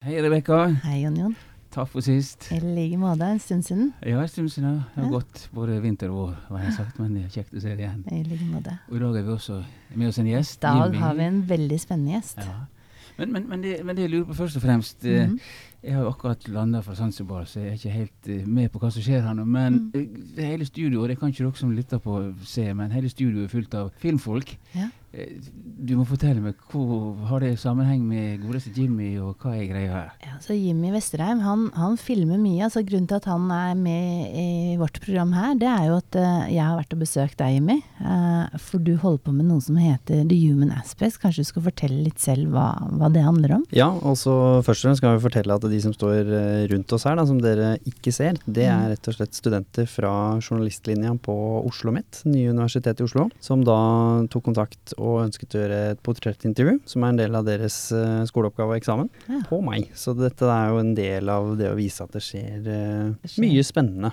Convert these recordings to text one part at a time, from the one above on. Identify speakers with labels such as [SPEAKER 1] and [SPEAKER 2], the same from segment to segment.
[SPEAKER 1] Hei, Rebekka.
[SPEAKER 2] Hei, Jon Jon.
[SPEAKER 1] Takk for sist.
[SPEAKER 2] I like måte. En stund siden.
[SPEAKER 1] Ja, en stund siden. Det har
[SPEAKER 2] Ja.
[SPEAKER 1] gått både vinter og vår, hva jeg har sagt, men det er kjekt å se deg igjen.
[SPEAKER 2] I like måte.
[SPEAKER 1] Og i dag har vi også med oss en gjest.
[SPEAKER 2] I dag
[SPEAKER 1] Jimmy.
[SPEAKER 2] har vi en veldig spennende gjest.
[SPEAKER 1] Ja. Men, men, men, det, men det jeg lurer på først og fremst mm
[SPEAKER 2] -hmm.
[SPEAKER 1] Jeg har jo akkurat landa fra Zanzibar, så jeg er ikke helt eh, med på hva som skjer her nå. Men
[SPEAKER 2] Mm.
[SPEAKER 1] hele studioet, det kan ikke dere som lytter på se, men hele studioet er fullt av filmfolk.
[SPEAKER 2] Ja.
[SPEAKER 1] Eh, Du må fortelle meg, hvor har det sammenheng med godeste Jimmy, og hva er greia her?
[SPEAKER 2] Ja, så Jimmy Vesterheim han, han filmer mye. altså Grunnen til at han er med i vårt program her, det er jo at uh, jeg har vært og besøkt deg, Jimmy. Uh, for du holder på med noe som heter The Human Aspects. Kanskje du skal fortelle litt selv hva, hva det handler om?
[SPEAKER 3] Ja, og så først og fremst skal vi fortelle at de som står rundt oss her, da, som dere ikke ser, det
[SPEAKER 2] Mm.
[SPEAKER 3] er rett og slett studenter fra journalistlinja på Oslo Mitt, nye universitet i Oslo, som da tok kontakt og ønsket å gjøre et portrettintervju, som er en del av deres eh, skoleoppgave og eksamen,
[SPEAKER 2] Ja.
[SPEAKER 3] på meg. Så dette er jo en del av det å vise at det skjer, eh,
[SPEAKER 2] Det skjer.
[SPEAKER 3] mye spennende.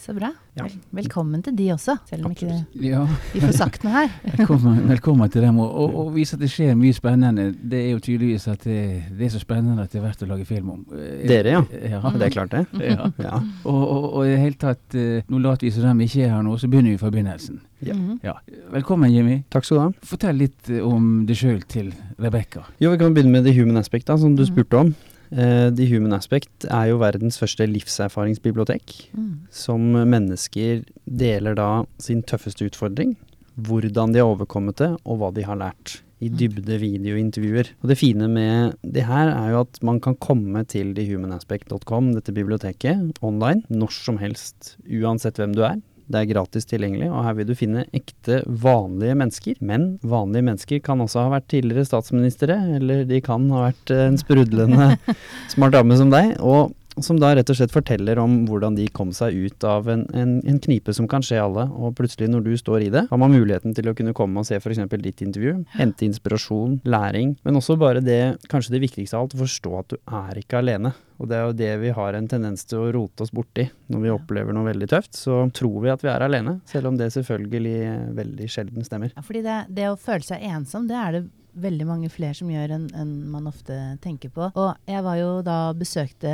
[SPEAKER 2] Så bra.
[SPEAKER 3] Ja.
[SPEAKER 2] Velkommen til de også, selv om ikke
[SPEAKER 1] Ja,
[SPEAKER 2] vi får sagt noe her.
[SPEAKER 1] velkommen, velkommen til dem. Og, og, og vise at det skjer mye spennende. Det er jo tydeligvis at det, det er så spennende at det er verdt å lage film om. Eh,
[SPEAKER 3] Dere, ja.
[SPEAKER 1] ja.
[SPEAKER 3] Det er klart det.
[SPEAKER 1] Ja.
[SPEAKER 3] Ja.
[SPEAKER 1] Og, og, og i det hele tatt, eh, nå later vi som de ikke er her nå, så begynner vi fra begynnelsen.
[SPEAKER 3] Ja.
[SPEAKER 2] Mhm.
[SPEAKER 1] Ja. Velkommen, Jimmy.
[SPEAKER 3] Takk skal du ha.
[SPEAKER 1] Fortell litt eh, om deg sjøl til Rebekka.
[SPEAKER 3] Jo, vi kan begynne med The Human Aspect, da, som du
[SPEAKER 2] Mhm.
[SPEAKER 3] spurte om. Eh, The Human Aspect er jo verdens første livserfaringsbibliotek.
[SPEAKER 2] Mm.
[SPEAKER 3] som mennesker deler da sin tøffeste utfordring, hvordan de har overkommet det, og hva de har lært. I
[SPEAKER 2] Mm.
[SPEAKER 3] dybde videointervjuer. Og det fine med det her er jo at man kan komme til thehumanaspect.com, dette biblioteket, online, når som helst, uansett hvem du er. Det er gratis tilgjengelig, og her vil du finne ekte, vanlige mennesker. Men vanlige mennesker kan også ha vært tidligere statsministre, eller de kan ha vært en sprudlende smart dame som deg. Og som da rett og slett forteller om hvordan de kom seg ut av en, en, en knipe som kan skje alle, og plutselig når du står i det, har man muligheten til å kunne komme og se f.eks. ditt intervju, hente inspirasjon, læring, men også bare det, kanskje det viktigste av alt, å forstå at du er ikke alene. Og det er jo det vi har en tendens til å rote oss borti når vi opplever noe veldig tøft. Så tror vi at vi er alene, selv om det selvfølgelig veldig sjelden stemmer.
[SPEAKER 2] Ja, fordi det, det å føle seg ensom, det er det veldig mange flere som gjør enn en man ofte tenker på. Og jeg var jo da besøkte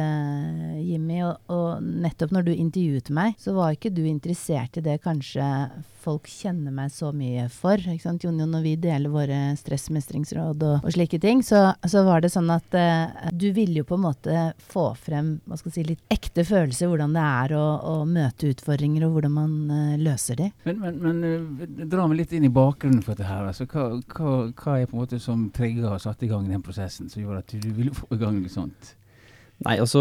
[SPEAKER 2] Jimmy, og, og nettopp når du intervjuet meg, så var ikke du interessert i det kanskje folk kjenner meg så mye for. ikke sant? Jon, Jon, når vi deler våre stressmestringsråd og, og slike ting, så, så var det sånn at eh, du ville jo på en måte få frem hva skal jeg si, litt ekte følelser, hvordan det er å, å møte utfordringer, og hvordan man eh, løser de.
[SPEAKER 1] Men, men, men eh, dra meg litt inn i bakgrunnen for dette her. Altså, hva, hva, hva er på en måte som trigga og satte i gang den prosessen som gjorde at du ville få i gang noe sånt?
[SPEAKER 3] Nei, altså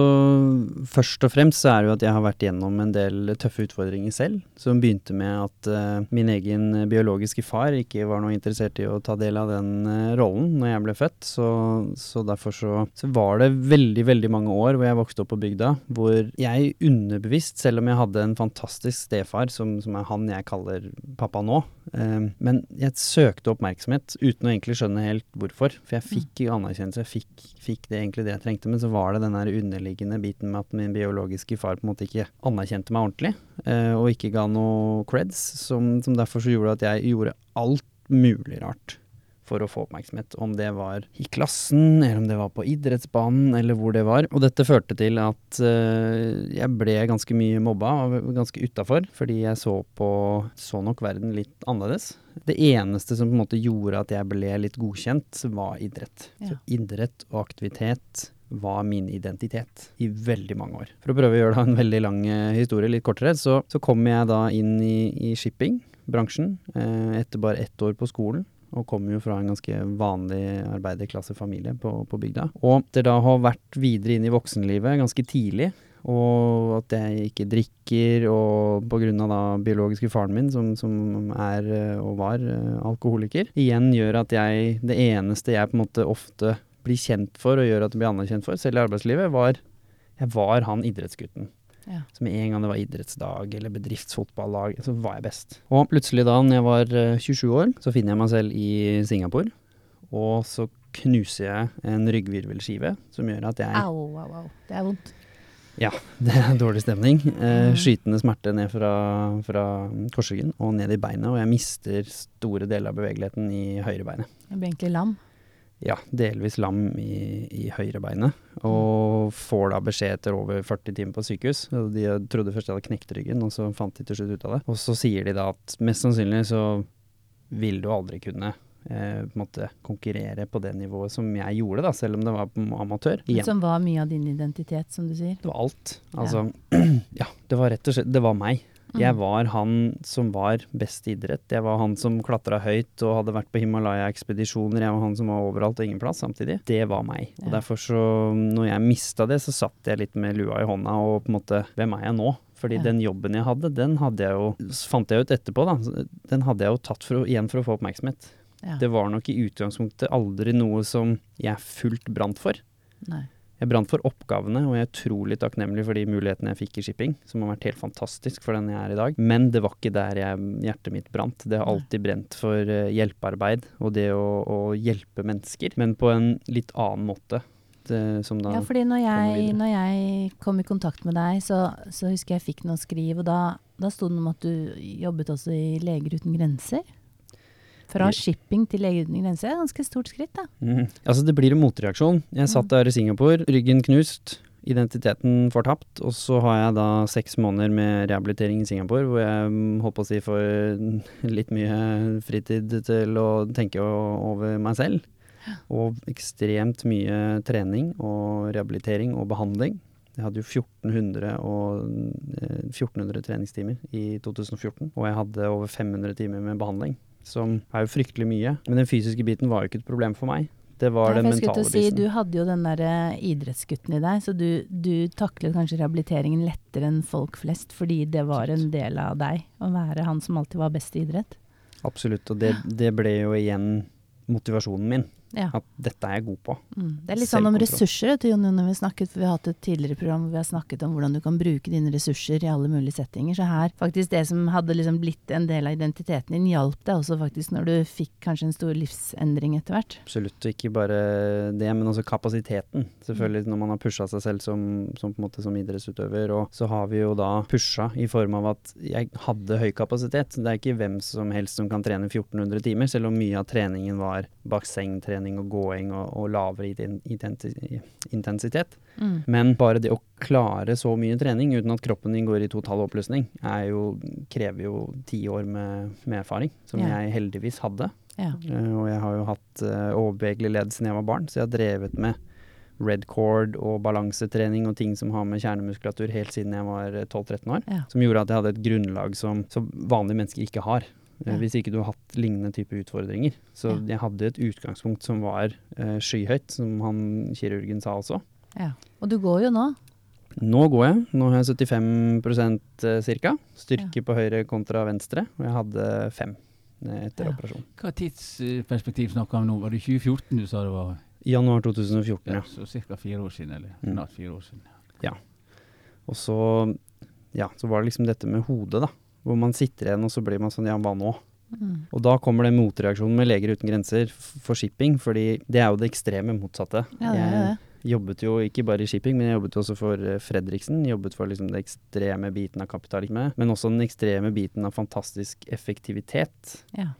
[SPEAKER 3] først og fremst så er det jo at jeg har vært gjennom en del tøffe utfordringer selv, som begynte med at uh, min egen biologiske far ikke var noe interessert i å ta del av den uh, rollen når jeg ble født, så, så derfor så, så var det veldig, veldig mange år hvor jeg vokste opp på bygda, hvor jeg underbevisst, selv om jeg hadde en fantastisk stefar, som, som er han jeg kaller pappa nå, men jeg søkte oppmerksomhet uten å egentlig skjønne helt hvorfor, for jeg fikk ikke anerkjennelse, jeg fikk, fikk det egentlig det jeg trengte, men så var det den her underliggende biten med at min biologiske far på en måte ikke anerkjente meg ordentlig, eh, og ikke ga noe creds, som, som derfor så gjorde at jeg gjorde alt mulig rart for å få oppmerksomhet, om det var i klassen, eller om det var på idrettsbanen, eller hvor det var. Og dette førte til at uh, jeg ble ganske mye mobba, og ganske utafor, fordi jeg så på så nok verden litt annerledes. Det eneste som på en måte gjorde at jeg ble litt godkjent, var idrett. Så idrett og aktivitet var min identitet i veldig mange år. For å prøve å gjøre da en veldig lang eh, historie litt kortere, så, så kom jeg da inn i, i shippingbransjen eh, etter bare ett år på skolen. Og kommer jo fra en ganske vanlig arbeiderklassefamilie på, på bygda. Og etter da å ha vært videre inn i voksenlivet ganske tidlig, og at jeg ikke drikker, og pga. da biologiske faren min, som, som er og var alkoholiker, igjen gjør at jeg Det eneste jeg på en måte ofte blir kjent for, og gjør at jeg blir anerkjent for, selv i arbeidslivet, var Jeg var han idrettsgutten.
[SPEAKER 2] Ja.
[SPEAKER 3] Så med en gang det var idrettsdag eller bedriftsfotballag, så var jeg best. Og plutselig da når jeg var eh, 27 år, så finner jeg meg selv i Singapore. Og så knuser jeg en ryggvirvelskive som gjør at jeg
[SPEAKER 2] Au, au, au. Det er vondt.
[SPEAKER 3] Ja, det er dårlig stemning. Eh,
[SPEAKER 2] Mm.
[SPEAKER 3] skytende smerte ned fra, fra korsryggen og ned i beinet, og jeg mister store deler av bevegeligheten i høyrebeinet.
[SPEAKER 2] Jeg blir egentlig lam.
[SPEAKER 3] Ja, delvis lam i, i høyrebeinet. Og får da beskjed etter over 40 timer på sykehus. De trodde først jeg hadde knekt ryggen, og så fant de til slutt ut av det. Og så sier de da at mest sannsynlig så vil du aldri kunne eh, på måte konkurrere på det nivået som jeg gjorde, da, selv om det var amatør. Igjen.
[SPEAKER 2] Som var mye av din identitet, som du sier.
[SPEAKER 3] Det var alt. Altså, ja. det var rett og slett Det var meg.
[SPEAKER 2] Mm.
[SPEAKER 3] Jeg var han som var best i idrett. Jeg var han som klatra høyt og hadde vært på Himalaya-ekspedisjoner. Jeg var han som var overalt og ingen plass samtidig. Det var meg. Og derfor så, når jeg mista det, så satt jeg litt med lua i hånda og på en måte Hvem er jeg nå? Fordi den jobben jeg hadde, den hadde jeg jo Fant jeg ut etterpå, da. Den hadde jeg jo tatt for, igjen for å få oppmerksomhet.
[SPEAKER 2] Ja.
[SPEAKER 3] Det var nok i utgangspunktet aldri noe som jeg fullt brant for.
[SPEAKER 2] Nei.
[SPEAKER 3] Jeg brant for oppgavene, og jeg er utrolig takknemlig for de mulighetene jeg fikk i shipping, som har vært helt fantastisk for den jeg er i dag. Men det var ikke der jeg, hjertet mitt brant. Det har alltid brent for eh, hjelpearbeid og det å, å hjelpe mennesker, men på en litt annen måte. Som da
[SPEAKER 2] Ja, fordi når jeg, når jeg kom i kontakt med deg, så, så husker jeg jeg fikk noe skriv, og da, da sto det om at du jobbet også i Leger uten grenser. Fra shipping til Leger uten grenser, er ganske stort skritt, da.
[SPEAKER 3] Mm. Altså, det blir en motreaksjon. Jeg satt der i Singapore, ryggen knust, identiteten fortapt, og så har jeg da seks måneder med rehabilitering i Singapore, hvor jeg mm, holdt på å si får litt mye fritid til å tenke over meg selv. Og ekstremt mye trening og rehabilitering og behandling. Jeg hadde jo 1400, og, eh, 1400 treningstimer i 2014, og jeg hadde over 500 timer med behandling som er jo fryktelig mye. Men den fysiske biten var jo ikke et problem for meg. Det var
[SPEAKER 2] Nei,
[SPEAKER 3] den mentale
[SPEAKER 2] biten. si. Du hadde jo den der eh, idrettsgutten i deg, så du, du taklet kanskje rehabiliteringen lettere enn folk flest, fordi det var en del av deg å være han som alltid var best i idrett.
[SPEAKER 3] Absolutt. Og det, det ble jo igjen motivasjonen min.
[SPEAKER 2] Ja.
[SPEAKER 3] At dette er jeg god på.
[SPEAKER 2] Mm. Det er litt sånn om ressurser, Jon, når vi snakket, for vi har hatt et tidligere program hvor vi har snakket om hvordan du kan bruke dine ressurser i alle mulige settinger. Så her, faktisk det som hadde liksom blitt en del av identiteten din, hjalp deg også faktisk når du fikk kanskje en stor livsendring etter hvert.
[SPEAKER 3] Absolutt. Og ikke bare det, men også kapasiteten. Selvfølgelig når man har pusha seg selv som, som, på en måte som idrettsutøver. Og så har vi jo da pusha i form av at jeg hadde høy kapasitet. Det er ikke hvem som helst som kan trene 1400 timer, selv om mye av treningen var bassengtrening og gåing og, og lavere intensitet.
[SPEAKER 2] Mm.
[SPEAKER 3] Men bare det å klare så mye trening uten at kroppen din går i total oppløsning, jo, krever jo ti år med, med erfaring, som
[SPEAKER 2] Ja.
[SPEAKER 3] jeg heldigvis hadde.
[SPEAKER 2] Ja.
[SPEAKER 3] Uh, og jeg har jo hatt uh, overbevegelig ledd siden jeg var barn, så jeg har drevet med red cord og balansetrening og ting som har med kjernemuskulatur helt siden jeg var eh, 12-13 år.
[SPEAKER 2] Ja.
[SPEAKER 3] Som gjorde at jeg hadde et grunnlag som, som vanlige mennesker ikke har. Eh,
[SPEAKER 2] Ja.
[SPEAKER 3] Hvis ikke du har hatt lignende type utfordringer. Så
[SPEAKER 2] Ja.
[SPEAKER 3] jeg hadde et utgangspunkt som var eh, skyhøyt, som han kirurgen sa også.
[SPEAKER 2] ja. Og du går jo nå.
[SPEAKER 3] Nå går jeg. Nå har jeg 75% ca. Styrke på høyre kontra venstre. Og jeg hadde fem eh, etter
[SPEAKER 2] Ja.
[SPEAKER 3] operasjon.
[SPEAKER 1] Hva tidsperspektiv snakker vi om nå? Var det 2014 du sa det var?
[SPEAKER 3] Januar 2014,
[SPEAKER 1] Ja,
[SPEAKER 3] ja.
[SPEAKER 1] så ca. fire år siden, eller
[SPEAKER 3] Mm.
[SPEAKER 1] snart fire år siden.
[SPEAKER 3] Og så, ja, så var det liksom dette med hodet, da. Hvor man sitter igjen, og så blir man sånn ja, hva nå?
[SPEAKER 2] Mm.
[SPEAKER 3] Og da kommer den motreaksjonen med Leger uten grenser for shipping, fordi det er jo det ekstreme motsatte.
[SPEAKER 2] Ja, det det.
[SPEAKER 3] Jeg jobbet jo ikke bare i shipping, men jeg jobbet også for eh, Fredriksen. Jobbet for liksom den ekstreme biten av kapitalisme, men også den ekstreme biten av fantastisk effektivitet.
[SPEAKER 2] Ja.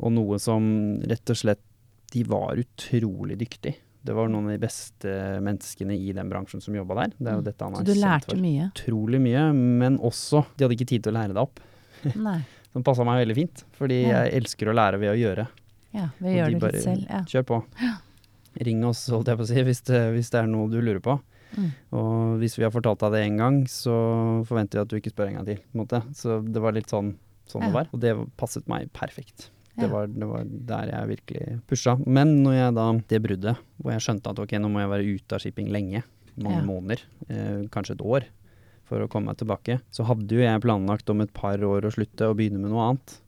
[SPEAKER 3] Og noe som rett og slett De var utrolig dyktige. Det var noen av de beste menneskene i den bransjen som jobba der. Det er jo
[SPEAKER 2] Mm.
[SPEAKER 3] dette han
[SPEAKER 2] Så du lærte mye?
[SPEAKER 3] Utrolig mye, men også De hadde ikke tid til å lære det opp.
[SPEAKER 2] Nei.
[SPEAKER 3] Som passa meg veldig fint, fordi
[SPEAKER 2] Ja.
[SPEAKER 3] jeg elsker å lære ved å gjøre.
[SPEAKER 2] Ja, ved
[SPEAKER 3] å
[SPEAKER 2] gjøre
[SPEAKER 3] de
[SPEAKER 2] det litt selv. Ja.
[SPEAKER 3] Kjør på. Ring oss, holdt jeg på å si, hvis det, hvis det er noe du lurer på.
[SPEAKER 2] Mm.
[SPEAKER 3] Og hvis vi har fortalt deg det én gang, så forventer vi at du ikke spør en gang til. Så det var litt sånn, sånn
[SPEAKER 2] Ja.
[SPEAKER 3] det var. Og det passet meg perfekt. Det, var, det var der jeg virkelig pusha. Men når jeg da Det bruddet, hvor jeg skjønte at ok, nå må jeg være ute av shipping lenge, mange
[SPEAKER 2] Ja.
[SPEAKER 3] måneder, eh, kanskje et år, for å komme meg tilbake, så hadde jo jeg planlagt om et par år å slutte og begynne med noe annet.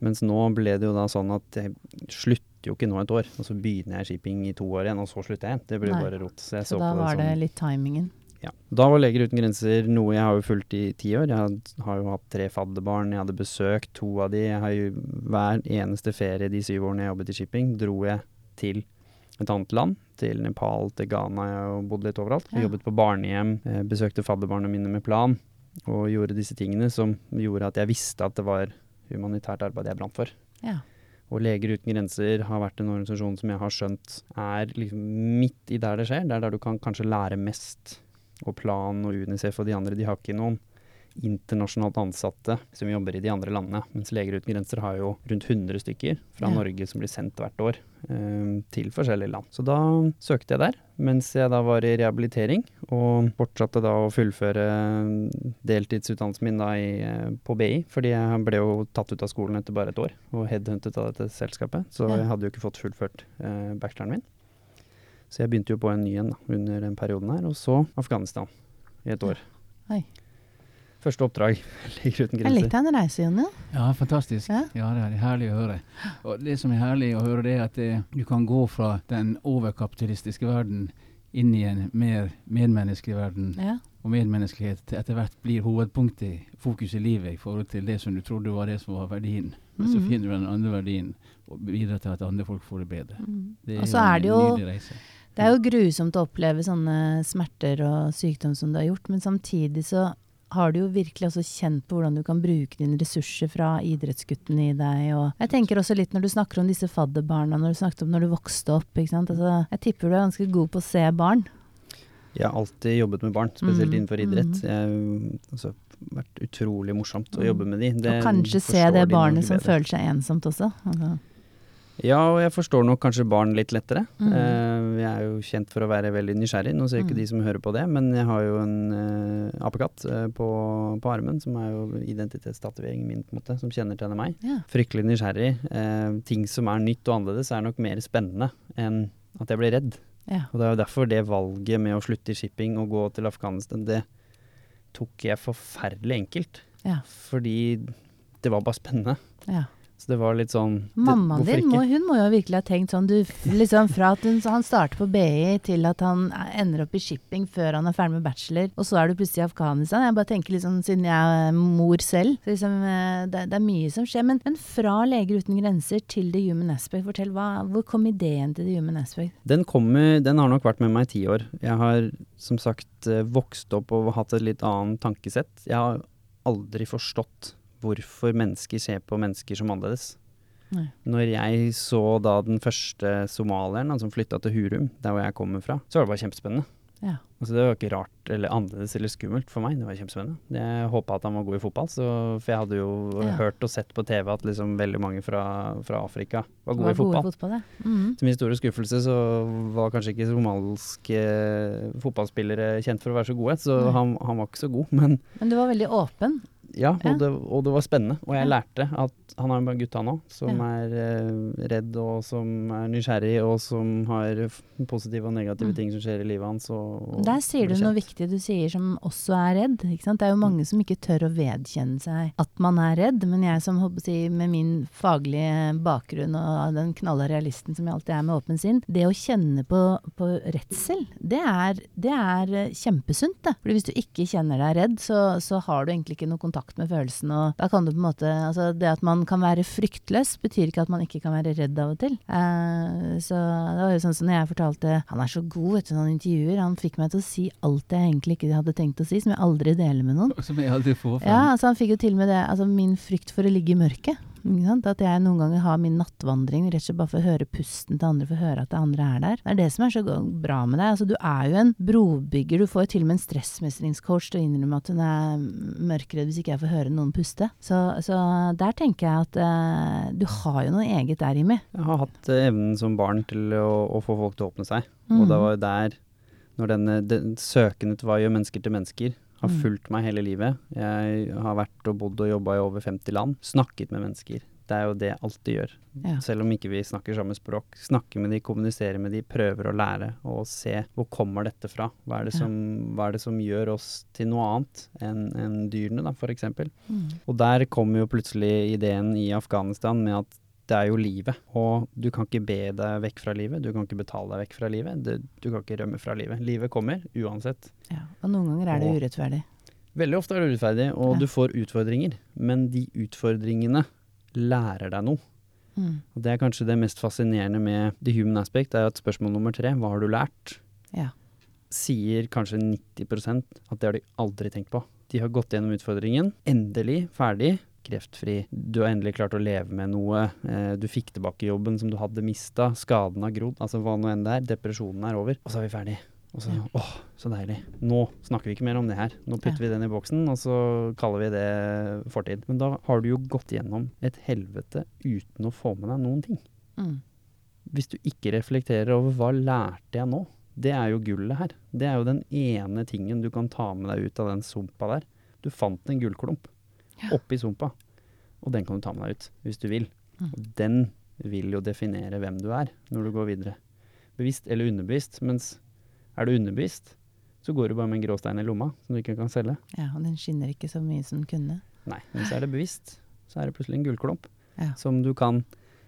[SPEAKER 3] Mens nå ble det jo da sånn at jeg slutter jo ikke nå et år, og så begynner jeg shipping i to år igjen, og så slutter jeg igjen. Det blir bare rot. Så
[SPEAKER 2] Så
[SPEAKER 3] så,
[SPEAKER 2] da var
[SPEAKER 3] det
[SPEAKER 2] det litt timingen.
[SPEAKER 3] Ja. Da var Leger uten grenser noe jeg har jo fulgt i ti år. Jeg har jo hatt tre fadderbarn, jeg hadde besøkt to av de. Jeg har jo hver eneste ferie de syv årene jeg jobbet i shipping, dro jeg til et annet land. Til Nepal, til Ghana, jeg har bodd litt overalt. Jeg
[SPEAKER 2] Ja.
[SPEAKER 3] jobbet på barnehjem, eh, besøkte fadderbarna mine med plan. Og gjorde disse tingene som gjorde at jeg visste at det var humanitært arbeid jeg brant for.
[SPEAKER 2] Ja.
[SPEAKER 3] Og Leger uten grenser har vært en organisasjon som jeg har skjønt er liksom midt i der det skjer. Det er der du kan kanskje lære mest. Og Plan og Unicef og de andre, de har ikke noen internasjonalt ansatte som jobber i de andre landene. Mens Leger uten grenser har jo rundt 100 stykker fra
[SPEAKER 2] Ja.
[SPEAKER 3] Norge som blir sendt hvert år eh, til forskjellige land. Så da søkte jeg der, mens jeg da var i rehabilitering. Og fortsatte da å fullføre deltidsutdannelsen min da i, eh, på BI. Fordi jeg ble jo tatt ut av skolen etter bare et år og headhuntet av dette selskapet. Så jeg hadde jo ikke fått fullført eh, bacheloren min. Så jeg begynte jo på en ny en under den perioden her. Og så Afghanistan i et år.
[SPEAKER 2] Oi.
[SPEAKER 3] Første oppdrag. Leger uten
[SPEAKER 2] Jeg
[SPEAKER 3] grenser.
[SPEAKER 2] likte en reise, Jonny.
[SPEAKER 1] Ja, fantastisk.
[SPEAKER 2] Ja.
[SPEAKER 1] Ja. det er herlig å høre. Og det som er herlig å høre, det er at det, du kan gå fra den overkapitalistiske verden inn i en mer medmenneskelig verden.
[SPEAKER 2] Ja.
[SPEAKER 1] Og medmenneskelighet etter hvert blir hovedpunktet, fokus i livet, i forhold til det som du trodde var det som var verdien. Men så
[SPEAKER 2] Mhm.
[SPEAKER 1] finner du den andre verdien, og bidrar til at andre folk får det bedre.
[SPEAKER 2] Mm.
[SPEAKER 1] Det
[SPEAKER 2] Og så er
[SPEAKER 1] en
[SPEAKER 2] det jo
[SPEAKER 1] reise.
[SPEAKER 2] Det er jo grusomt å oppleve sånne smerter og sykdom som du har gjort, men samtidig så har du jo virkelig også kjent på hvordan du kan bruke dine ressurser fra idrettsgutten i deg. Og jeg tenker også litt når du snakker om disse fadderbarna, når du snakket om når du vokste opp. Altså, jeg tipper du er ganske god på å se barn.
[SPEAKER 3] Jeg har alltid jobbet med barn, spesielt
[SPEAKER 2] Mm,
[SPEAKER 3] innenfor idrett.
[SPEAKER 2] mm.
[SPEAKER 3] Jeg, altså, vært utrolig morsomt å
[SPEAKER 2] Mm.
[SPEAKER 3] jobbe med de. Det
[SPEAKER 2] og kanskje se det barnet som føler seg ensomt også. Altså.
[SPEAKER 3] Ja, og jeg forstår nok kanskje barn litt lettere.
[SPEAKER 2] Mm.
[SPEAKER 3] Eh, jeg er jo kjent for å være veldig nysgjerrig. Nå ser ikke
[SPEAKER 2] Mm.
[SPEAKER 3] de som hører på det, men jeg har jo en uh, apekatt uh, på, på armen, som er jo identitetstatoveringen min, på en måte, som kjenner til meg.
[SPEAKER 2] Yeah.
[SPEAKER 3] Fryktelig nysgjerrig. Uh, ting som er nytt og annerledes, er nok mer spennende enn at jeg blir redd.
[SPEAKER 2] Yeah.
[SPEAKER 3] Og det er jo derfor det valget med å slutte i shipping og gå til Afghanistan, det tok jeg forferdelig enkelt.
[SPEAKER 2] Yeah.
[SPEAKER 3] Fordi det var bare spennende.
[SPEAKER 2] ja.
[SPEAKER 3] Så det var litt sånn det,
[SPEAKER 2] Mammaen din må, hun må jo virkelig ha tenkt sånn du, liksom Fra at hun, han starter på BI til at han ender opp i shipping før han er ferdig med bachelor, og så er du plutselig i Afghanistan. Jeg bare tenker liksom, Siden jeg er mor selv, så liksom, eh, det, det er mye som skjer. Men, men fra Leger uten grenser til The Human Aspect, fortell, hva, hvor kom ideen til The Human Aspect?
[SPEAKER 3] Den, kommer, den har nok vært med meg i ti år. Jeg har som sagt eh, vokst opp og hatt et litt annet tankesett. Jeg har aldri forstått hvorfor mennesker ser på mennesker som annerledes.
[SPEAKER 2] Nei.
[SPEAKER 3] Når jeg så da den første somalieren han som flytta til Hurum, der hvor jeg kommer fra, så var det bare kjempespennende.
[SPEAKER 2] Ja.
[SPEAKER 3] Altså Det var ikke rart eller annerledes eller skummelt for meg, det var kjempespennende. Jeg håpa at han var god i fotball, så, for jeg hadde jo
[SPEAKER 2] Ja.
[SPEAKER 3] hørt og sett på TV at liksom veldig mange fra, fra Afrika var gode
[SPEAKER 2] Var
[SPEAKER 3] i fotball.
[SPEAKER 2] gode fotball ja. Mhm.
[SPEAKER 3] Til min store skuffelse så var kanskje ikke somaliske fotballspillere kjent for å være så gode, så han, han var ikke så god. Men
[SPEAKER 2] Men du var veldig åpen.
[SPEAKER 3] Ja, og,
[SPEAKER 2] Ja.
[SPEAKER 3] Det, og det var spennende. Og jeg
[SPEAKER 2] Ja.
[SPEAKER 3] lærte at han har en gutt han òg, som
[SPEAKER 2] Ja.
[SPEAKER 3] er uh, redd og som er nysgjerrig, og som har positive og negative
[SPEAKER 2] Mm.
[SPEAKER 3] ting som skjer i livet hans. Og, og
[SPEAKER 2] Der sier du noe viktig du sier som også er redd. Det er jo mange som ikke tør å vedkjenne seg at man er redd, men jeg som håper å si, med min faglige bakgrunn og den knalla realisten som jeg alltid er med åpen sinn, det å kjenne på, på redsel, det er, det er eh, kjempesunt. Det. Fordi hvis du ikke kjenner deg redd, så, så har du egentlig ikke noe kontakt med følelsen. Og da kan du på en måte Altså det at man kan være fryktløs, betyr ikke at man ikke kan være redd av og til. Uh, så det var jo sånn som når jeg fortalte Han er så god, vet du, når han intervjuer. Han fikk meg til å si alt jeg egentlig ikke hadde tenkt å si, som jeg aldri deler med noen.
[SPEAKER 1] Som jeg aldri får frem.
[SPEAKER 2] Ja, altså Han fikk jo til og med det, altså min frykt for å ligge i mørket. At jeg noen ganger har min nattvandring rett og slett bare for å høre pusten til andre, for å høre at det andre er der. Det er det som er så bra med deg. Altså, du er jo en brobygger. Du får jo til og med en stressmestringscoach til å innrømme at hun er mørkredd hvis ikke jeg får høre noen puste. Så, så der tenker jeg at uh, du har jo noe eget der, Jimmy.
[SPEAKER 3] Jeg har hatt eh, evnen som barn til å, å få folk til å åpne seg.
[SPEAKER 2] Mm.
[SPEAKER 3] Og det var jo der, når denne den søken etter hva gjør mennesker til mennesker, har
[SPEAKER 2] Mm.
[SPEAKER 3] fulgt meg hele livet. Jeg har vært og bodd og jobba i over 50 land. Snakket med mennesker. Det er jo det jeg alltid gjør.
[SPEAKER 2] Ja.
[SPEAKER 3] Selv om ikke vi snakker samme språk. Snakke med de, kommunisere med de, prøver å lære og se hvor kommer dette fra. Hva er det, som, hva er det som gjør oss til noe annet enn en dyrene, da, f.eks.
[SPEAKER 2] Mm.
[SPEAKER 3] Og der kommer jo plutselig ideen i Afghanistan med at det er jo livet, og du kan ikke be deg vekk fra livet, du kan ikke betale deg vekk fra livet, Du, du kan ikke rømme fra livet. Livet kommer uansett.
[SPEAKER 2] Ja. Og noen ganger er det
[SPEAKER 3] Og-
[SPEAKER 2] urettferdig.
[SPEAKER 3] Veldig ofte er det urettferdig, og
[SPEAKER 2] Ja.
[SPEAKER 3] du får utfordringer, men de utfordringene lærer deg noe.
[SPEAKER 2] Mm.
[SPEAKER 3] Og det er kanskje det mest fascinerende med the human aspect, er at spørsmål nummer tre, hva har du lært?
[SPEAKER 2] Ja.
[SPEAKER 3] Sier kanskje 90% at det har de aldri tenkt på. De har gått gjennom utfordringen, endelig, ferdig. Kreftfri, du har endelig klart å leve med noe, eh, du fikk tilbake jobben som du hadde mista, skaden har grodd, altså hva nå enn det er, depresjonen er over, og så er vi ferdig. Og så,
[SPEAKER 2] Ja.
[SPEAKER 3] åh, så deilig. Nå snakker vi ikke mer om det her. Nå putter vi den i boksen, og så kaller vi det fortid. Men da har du jo gått gjennom et helvete uten å få med deg noen ting.
[SPEAKER 2] Mm.
[SPEAKER 3] Hvis du ikke reflekterer over hva lærte jeg nå, det er jo gullet her. Det er jo den ene tingen du kan ta med deg ut av den sumpa der. Du fant en gullklump
[SPEAKER 2] Ja.
[SPEAKER 3] oppi sumpa, og den kan du ta med deg ut hvis du vil.
[SPEAKER 2] Mm.
[SPEAKER 3] Og den vil jo definere hvem du er når du går videre. Bevisst eller underbevisst. Mens er du underbevisst, så går du bare med en grå stein i lomma som du ikke kan selge.
[SPEAKER 2] Ja, og den skinner ikke så mye som den kunne.
[SPEAKER 3] Nei, men så er det bevisst. Så er det plutselig en gullklump
[SPEAKER 2] Ja.
[SPEAKER 3] som du kan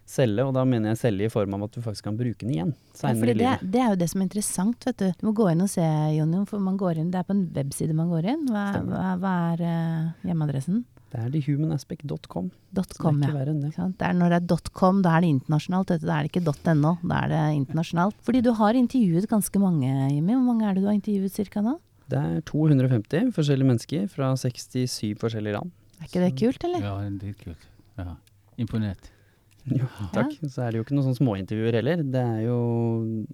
[SPEAKER 3] selge, og da mener jeg selge i form av at du faktisk kan bruke den igjen
[SPEAKER 2] Ja, det, det er jo det som er interessant, vet du. Du må gå inn og se, Jonny, for man går inn, det er på en webside man går inn. Hva, hva, hva er uh, hjemmeadressen?
[SPEAKER 3] Det er thehumanaspect.com. Det er
[SPEAKER 2] ja.
[SPEAKER 3] verre enn det.
[SPEAKER 2] Det er når det er .com, da er det internasjonalt. Da er det ikke .no, da er det internasjonalt. Fordi du har intervjuet ganske mange, Jimmy. Hvor mange er det du har intervjuet cirka nå?
[SPEAKER 3] Det er 250 forskjellige mennesker fra 67 forskjellige land.
[SPEAKER 2] Er ikke det kult, eller?
[SPEAKER 1] Ja, det er kult. Ja. Imponert.
[SPEAKER 3] Jo, takk. Så er det jo ikke noen sånne småintervjuer heller. Det er jo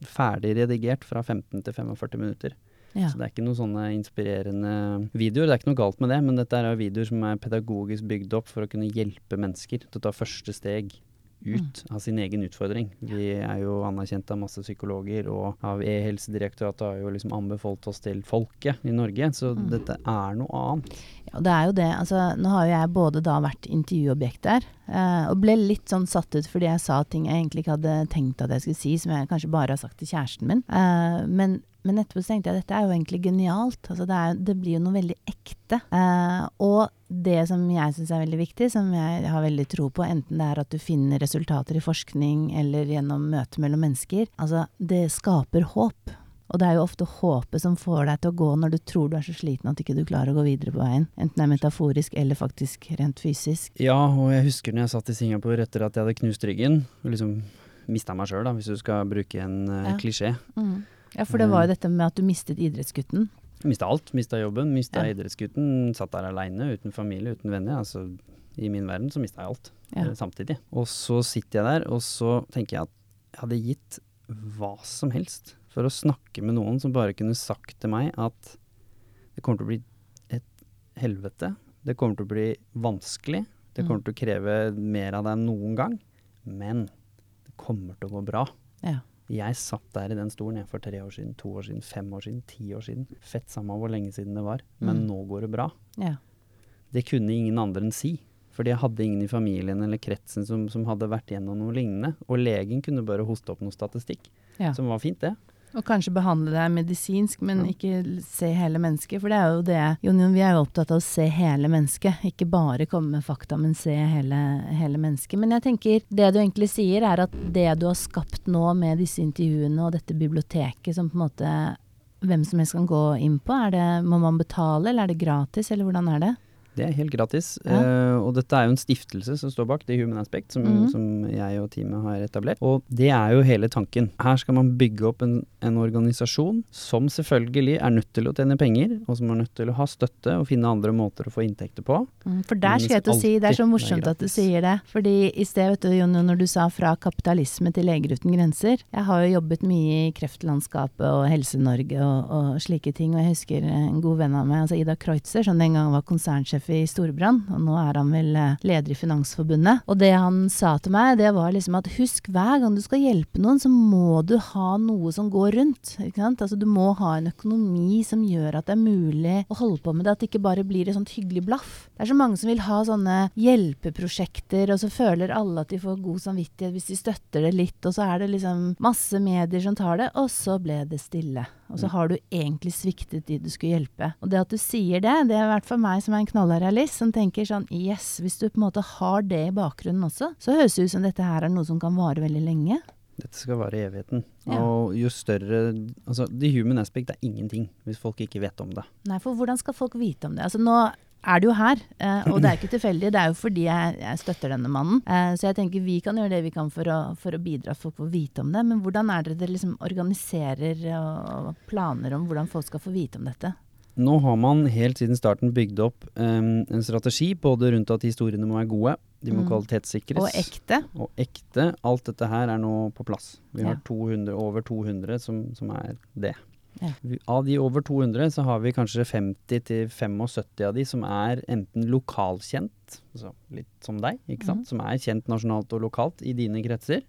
[SPEAKER 3] ferdig redigert fra 15 til 45 minutter.
[SPEAKER 2] Ja.
[SPEAKER 3] Så det er ikke noen sånne inspirerende videoer. Det er ikke noe galt med det, men dette er jo videoer som er pedagogisk bygd opp for å kunne hjelpe mennesker til å ta første steg ut av sin egen utfordring. Vi er jo anerkjent av masse psykologer, og av E-helsedirektoratet har jo liksom anbefalt oss til folket i Norge, så
[SPEAKER 2] Mm.
[SPEAKER 3] dette er noe annet.
[SPEAKER 2] Ja, det er jo det. Altså, nå har jo jeg både da vært intervjuobjekt der, eh, og ble litt sånn satt ut fordi jeg sa ting jeg egentlig ikke hadde tenkt at jeg skulle si, som jeg kanskje bare har sagt til kjæresten min. Eh, men, men etterpå så tenkte jeg at dette er jo egentlig genialt. Altså, det, er, det blir jo noe veldig ekte. Eh, og det som jeg syns er veldig viktig, som jeg har veldig tro på, enten det er at du finner resultater i forskning eller gjennom møte mellom mennesker, altså det skaper håp. Og det er jo ofte håpet som får deg til å gå når du tror du er så sliten at ikke du klarer å gå videre på veien. Enten det er metaforisk eller faktisk rent fysisk.
[SPEAKER 3] Ja, og jeg husker når jeg satt i Singapore etter at jeg hadde knust ryggen, og liksom mista meg sjøl, hvis du skal bruke en uh,
[SPEAKER 2] Ja.
[SPEAKER 3] klisjé.
[SPEAKER 2] Ja, for det var jo dette med at du mistet idrettsgutten.
[SPEAKER 3] Mista alt. Mista jobben, mista
[SPEAKER 2] Ja.
[SPEAKER 3] idrettsgutten. Satt der aleine, uten familie, uten venner. Altså, I min verden så mista jeg alt
[SPEAKER 2] Ja.
[SPEAKER 3] eh, samtidig. Og så sitter jeg der, og så tenker jeg at jeg hadde gitt hva som helst for å snakke med noen som bare kunne sagt til meg at det kommer til å bli et helvete. Det kommer til å bli vanskelig. Det kommer
[SPEAKER 2] Mm.
[SPEAKER 3] til å kreve mer av deg enn noen gang. Men det kommer til å gå bra.
[SPEAKER 2] Ja.
[SPEAKER 3] Jeg satt der i den stolen jeg for tre år siden, to år siden, fem år siden, ti år siden. Fett samme hvor lenge siden det var. Men
[SPEAKER 2] Mm.
[SPEAKER 3] nå går det bra.
[SPEAKER 2] Ja.
[SPEAKER 3] Det kunne ingen andre enn si. Fordi jeg hadde ingen i familien eller kretsen som, som hadde vært gjennom noe lignende. Og legen kunne bare hoste opp noe statistikk,
[SPEAKER 2] Ja.
[SPEAKER 3] som var fint, det.
[SPEAKER 2] Og kanskje behandle deg medisinsk, men
[SPEAKER 3] Ja.
[SPEAKER 2] ikke se hele mennesket. For det er jo det Jon Jon, vi er jo opptatt av å se hele mennesket. Ikke bare komme med fakta, men se hele, hele mennesket. Men jeg tenker, det du egentlig sier, er at det du har skapt nå med disse intervjuene og dette biblioteket, som på en måte hvem som helst kan gå inn på, er det, må man betale, eller er det gratis, eller hvordan er det?
[SPEAKER 3] Det er helt gratis.
[SPEAKER 2] Ja.
[SPEAKER 3] Uh, og dette er jo en stiftelse som står bak, The Human Aspect, som,
[SPEAKER 2] mm.
[SPEAKER 3] som jeg og teamet har etablert. Og det er jo hele tanken. Her skal man bygge opp en, en organisasjon som selvfølgelig er nødt til å tjene penger, og som er nødt til å ha støtte og finne andre måter å få inntekter på.
[SPEAKER 2] Mm, For der skal jeg til å si, det er så morsomt at du sier det. Fordi i sted, vet du, Jon, når du sa fra kapitalisme til Leger uten grenser. Jeg har jo jobbet mye i kreftlandskapet og Helse-Norge og, og slike ting. Og jeg husker en god venn av meg, altså Ida Kreutzer, som den gang var konsernsjef i Storbrann. Og nå er han vel eh, leder i Finansforbundet. Og det han sa til meg, det var liksom at husk hver gang du skal hjelpe noen, så må du ha noe som går rundt. Ikke sant? Altså du må ha en økonomi som gjør at det er mulig å holde på med det, at det ikke bare blir et sånt hyggelig blaff. Det er så mange som vil ha sånne hjelpeprosjekter, og så føler alle at de får god samvittighet hvis de støtter det litt, og så er det liksom masse medier som tar det, og så ble det stille. Og så har du egentlig sviktet de du skulle hjelpe. Og det at du sier det, det er i hvert fall meg som er en knallhard realist, som tenker sånn yes, hvis du på en måte har det i bakgrunnen også, så høres det ut som dette her er noe som kan vare veldig lenge.
[SPEAKER 3] Dette skal vare i evigheten.
[SPEAKER 2] Ja.
[SPEAKER 3] Og jo større Altså, The Human Aspect er ingenting hvis folk ikke vet om det.
[SPEAKER 2] Nei, for hvordan skal folk vite om det? Altså nå er det jo her, eh, og det er ikke tilfeldig. Det er jo fordi jeg, jeg støtter denne mannen. Eh, så jeg tenker vi kan gjøre det vi kan for å, for å bidra at folk får vite om det. Men hvordan er det dere liksom organiserer og planer om hvordan folk skal få vite om dette?
[SPEAKER 3] nå har man helt siden starten bygd opp um, en strategi både rundt at historiene må være gode, de må
[SPEAKER 2] Mm.
[SPEAKER 3] kvalitetssikres.
[SPEAKER 2] Og ekte.
[SPEAKER 3] og ekte. Alt dette her er nå på plass. Vi
[SPEAKER 2] Ja.
[SPEAKER 3] har 200, over 200 som, som er det.
[SPEAKER 2] Ja.
[SPEAKER 3] Av de over 200 så har vi kanskje 50-75 av de som er enten lokalkjent, altså litt som deg, ikke sant?
[SPEAKER 2] Mm.
[SPEAKER 3] som er kjent nasjonalt og lokalt i dine kretser.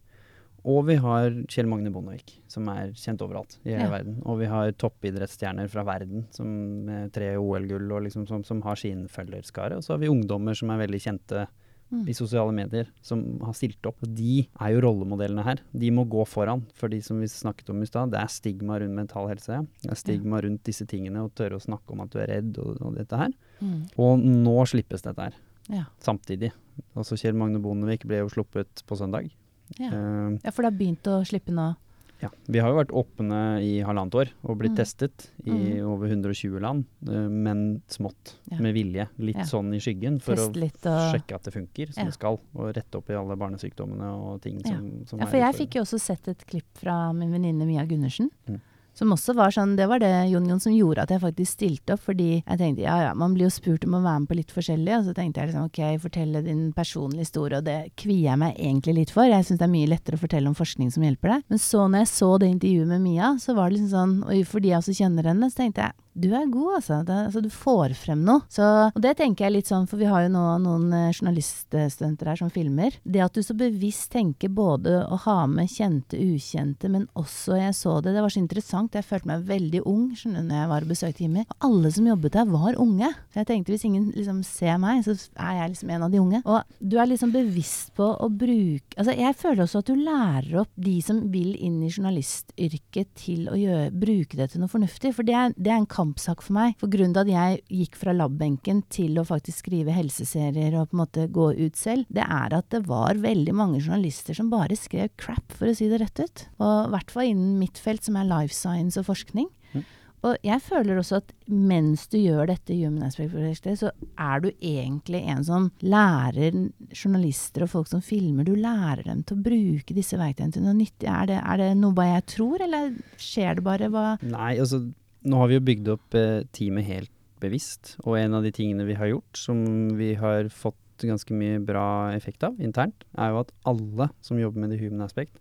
[SPEAKER 3] Og vi har Kjell Magne Bondevik, som er kjent overalt i hele
[SPEAKER 2] Ja.
[SPEAKER 3] verden. Og vi har toppidrettsstjerner fra verden som med tre OL-gull og liksom som, som har sin følgerskare. Og så har vi ungdommer som er veldig kjente
[SPEAKER 2] Mm.
[SPEAKER 3] i sosiale medier, som har stilt opp. De er jo rollemodellene her. De må gå foran. For de som vi snakket om i stad, det er stigma rundt mental helse. Det er stigma rundt disse tingene, og tørre å snakke om at du er redd og, og dette her.
[SPEAKER 2] Mm.
[SPEAKER 3] Og nå slippes dette her,
[SPEAKER 2] Ja.
[SPEAKER 3] samtidig. Altså Kjell Magne Bondevik ble jo sluppet på søndag.
[SPEAKER 2] Ja.
[SPEAKER 3] Uh,
[SPEAKER 2] ja, for det har begynt å slippe nå.
[SPEAKER 3] Ja. Vi har jo vært åpne i halvannet år og blitt
[SPEAKER 2] Mm.
[SPEAKER 3] testet i
[SPEAKER 2] Mm.
[SPEAKER 3] over 120 land, eh, men smått.
[SPEAKER 2] Ja.
[SPEAKER 3] Med vilje. Litt
[SPEAKER 2] Ja.
[SPEAKER 3] sånn i skyggen for å sjekke at det funker som
[SPEAKER 2] Ja.
[SPEAKER 3] det skal, og rette opp i alle barnesykdommene og ting som, som
[SPEAKER 2] Ja, for jeg
[SPEAKER 3] utfordrende.
[SPEAKER 2] fikk jo også sett et klipp fra min venninne Mia Gundersen.
[SPEAKER 3] Mm.
[SPEAKER 2] Som også var sånn, Det var det Jon Jon som gjorde at jeg faktisk stilte opp. Fordi jeg tenkte ja ja, man blir jo spurt om å være med på litt forskjellig. Og så tenkte jeg liksom ok, fortelle din personlige historie. Og det kvier jeg meg egentlig litt for. Jeg syns det er mye lettere å fortelle om forskning som hjelper deg. Men så når jeg så det intervjuet med Mia, så var det liksom sånn Og fordi jeg også kjenner henne, så tenkte jeg du er god, altså. Det, altså. Du får frem noe. Så, og det tenker jeg litt sånn, for vi har jo nå noen eh, journaliststudenter her som filmer. Det at du så bevisst tenker både å ha med kjente, ukjente, men også Jeg så det, det var så interessant. Jeg følte meg veldig ung skjønner når jeg var og besøkte Jimmy. Og alle som jobbet der, var unge. Så jeg tenkte hvis ingen liksom ser meg, så er jeg liksom en av de unge. Og du er liksom bevisst på å bruke Altså, jeg føler også at du lærer opp de som vil inn i journalistyrket til å gjøre, bruke det til noe fornuftig. For det er, det er en kampsak for meg. For grunnen til at jeg gikk fra labbenken til å faktisk skrive helseserier og på en måte gå ut selv, det er at det var veldig mange journalister som bare skrev crap, for å si det rett ut. Og i hvert fall innen mitt felt, som er life science og forskning.
[SPEAKER 3] Mm.
[SPEAKER 2] Og jeg føler også at mens du gjør dette Human Aspect-prosjektet, så er du egentlig en som lærer journalister og folk som filmer, du lærer dem til å bruke disse verktøyene til noe nyttig. Er det, er det noe bare jeg tror, eller skjer det bare? Hva
[SPEAKER 3] Nei, altså nå har vi jo bygd opp eh, teamet helt bevisst, og en av de tingene vi har gjort, som vi har fått ganske mye bra effekt av internt, er jo at alle som jobber med The Human Aspect,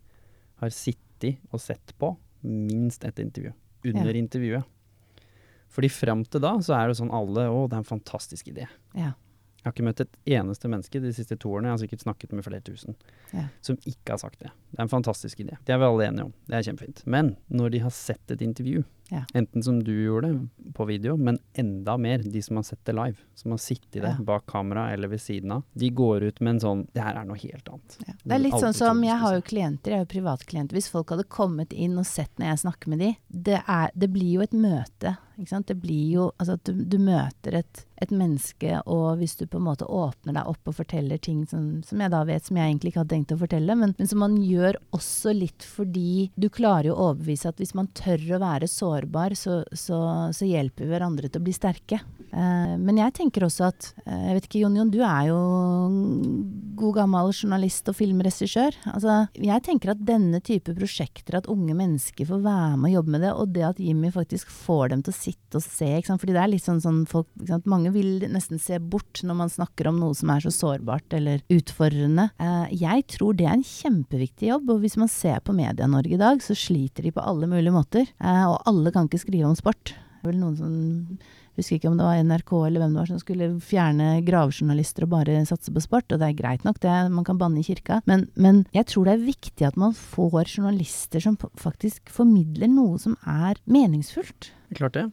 [SPEAKER 3] har sittet og sett på minst ett intervju. Under
[SPEAKER 2] Ja.
[SPEAKER 3] intervjuet. Fordi fram til da så er det sånn alle Å, det er en fantastisk idé.
[SPEAKER 2] Ja.
[SPEAKER 3] Jeg har ikke møtt et eneste menneske de siste to årene, jeg har sikkert snakket med flere tusen,
[SPEAKER 2] Ja.
[SPEAKER 3] som ikke har sagt det. Det er en fantastisk idé. Det er vi alle enige om. Det er kjempefint. Men når de har sett et intervju,
[SPEAKER 2] Ja.
[SPEAKER 3] enten som du gjorde på video, men enda mer de som har sett det live, som har sittet der
[SPEAKER 2] Ja.
[SPEAKER 3] bak kamera eller ved siden av, de går ut med en sånn Det her er noe helt annet.
[SPEAKER 2] Ja. Det er litt sånn som Jeg har jo klienter, jeg har jo privatklienter. Hvis folk hadde kommet inn og sett når jeg snakker med de, det, er, det blir jo et møte. Ikke sant? Det blir jo Altså at du, du møter et, et menneske, og hvis du på en måte åpner deg opp og forteller ting som, som jeg da vet som jeg egentlig ikke hadde tenkt å fortelle, men, men som man gjør også litt fordi du klarer jo å overbevise at hvis man tør å være sårbar, så, så, så hjelper vi hverandre til å bli sterke. Eh, men jeg tenker også at eh, Jeg vet ikke, Jon Jon, du er jo god gammel journalist og filmregissør. Altså, jeg tenker at denne type prosjekter, at unge mennesker får være med og jobbe med det, og det at Jimmy faktisk får dem til å sitte og se, ikke sant? fordi det er litt sånn, sånn folk? Mange vil nesten se bort når man snakker om noe som er så sårbart eller utfordrende. Eh, jeg tror det er en kjempeviktig jobb, og hvis man ser på Media-Norge i dag, så sliter de på alle mulige måter. Eh, og alle kan ikke skrive om sport. Det er vel noen som husker ikke om det var NRK eller hvem det var som skulle fjerne gravejournalister og bare satse på sport, og det er greit nok, det, man kan banne i kirka, men, men jeg tror det er viktig at man får journalister som faktisk formidler noe som er meningsfullt.
[SPEAKER 3] Klart det.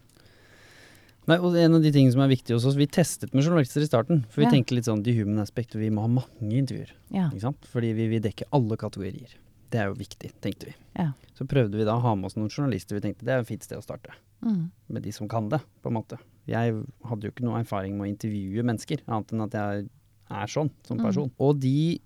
[SPEAKER 3] Nei, og En av de tingene som er viktig hos oss, vi testet med journalister i starten. For vi
[SPEAKER 2] Ja.
[SPEAKER 3] tenkte litt sånn de human aspect, vi må ha mange intervjuer.
[SPEAKER 2] Ja.
[SPEAKER 3] Fordi vi vil dekke alle kategorier. Det er jo viktig, tenkte vi.
[SPEAKER 2] Ja.
[SPEAKER 3] Så prøvde vi da å ha med oss noen journalister. Vi tenkte det er et fint sted å starte.
[SPEAKER 2] Mm.
[SPEAKER 3] Med de som kan det, på en måte. Jeg hadde jo ikke noe erfaring med å intervjue mennesker, annet enn at jeg er sånn som
[SPEAKER 2] Mm.
[SPEAKER 3] person. Og de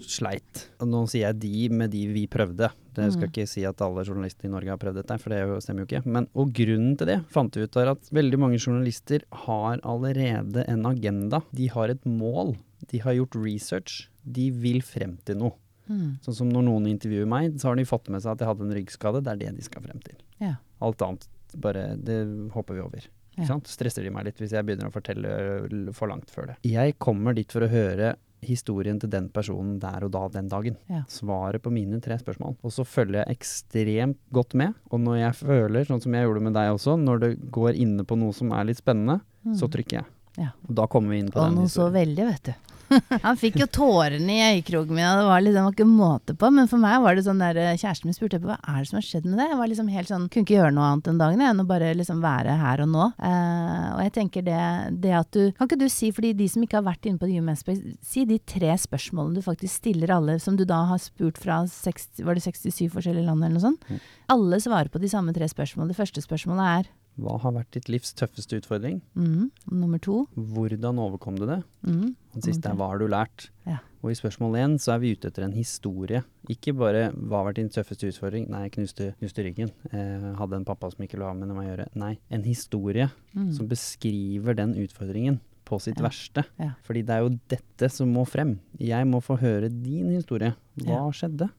[SPEAKER 3] sleit. Og nå sier jeg de med de vi prøvde. Det skal
[SPEAKER 2] Mm.
[SPEAKER 3] ikke si at alle journalister i Norge har prøvd dette, for det er stemmer jo ikke. Men, og grunnen til det fant vi ut er at veldig mange journalister har allerede en agenda. De har et mål. De har gjort research. De vil frem til noe.
[SPEAKER 2] Mm.
[SPEAKER 3] Sånn som når noen intervjuer meg, så har de fått med seg at jeg hadde en ryggskade. Det er det de skal frem til.
[SPEAKER 2] Ja.
[SPEAKER 3] Alt annet bare Det hopper vi over. Ikke
[SPEAKER 2] Ja.
[SPEAKER 3] sant? Stresser de meg litt hvis jeg begynner å fortelle for langt før det. Jeg kommer dit for å høre historien til den personen der og da den dagen.
[SPEAKER 2] Ja.
[SPEAKER 3] Svaret på mine tre spørsmål. Og så følger jeg ekstremt godt med. Og når jeg føler, sånn som jeg gjorde med deg også, når det går inne på noe som er litt spennende, så trykker jeg.
[SPEAKER 2] Mm. Ja.
[SPEAKER 3] Og da kommer vi inn på
[SPEAKER 2] Og
[SPEAKER 3] den
[SPEAKER 2] noe så veldig, vet du. Han fikk jo tårene i øyekroken min, og det var, liksom, ikke måte på. Men for meg var det sånn der eh, Kjæresten min spurte hva er det som har skjedd med det. Jeg var liksom helt sånn, kunne ikke gjøre noe annet den dagen enn å bare liksom være her og nå. Uh, og jeg tenker det, det at du Kan ikke du si, fordi de som ikke har vært inne på Human Space, si de tre spørsmålene du faktisk stiller alle, som du da har spurt fra 60, var det 67 forskjellige land eller noe sånt?
[SPEAKER 3] Mm.
[SPEAKER 2] Alle svarer på de samme tre spørsmålene. Det første spørsmålet er
[SPEAKER 3] Hva har vært ditt livs tøffeste utfordring?
[SPEAKER 2] Mm. nummer to.
[SPEAKER 3] Hvordan overkom du det?
[SPEAKER 2] mhm,
[SPEAKER 3] Den siste er hva har du lært?
[SPEAKER 2] Ja.
[SPEAKER 3] Og i spørsmål én så er vi ute etter en historie. Ikke bare hva har vært din tøffeste utfordring? Nei, knuste, knuste ryggen. Eh, hadde en pappa som ikke lå av med meg å gjøre. Nei, en historie
[SPEAKER 2] mm.
[SPEAKER 3] som beskriver den utfordringen på sitt
[SPEAKER 2] Ja.
[SPEAKER 3] verste.
[SPEAKER 2] Ja.
[SPEAKER 3] Fordi det er jo dette som må frem. Jeg må få høre din historie. Hva
[SPEAKER 2] Ja.
[SPEAKER 3] skjedde?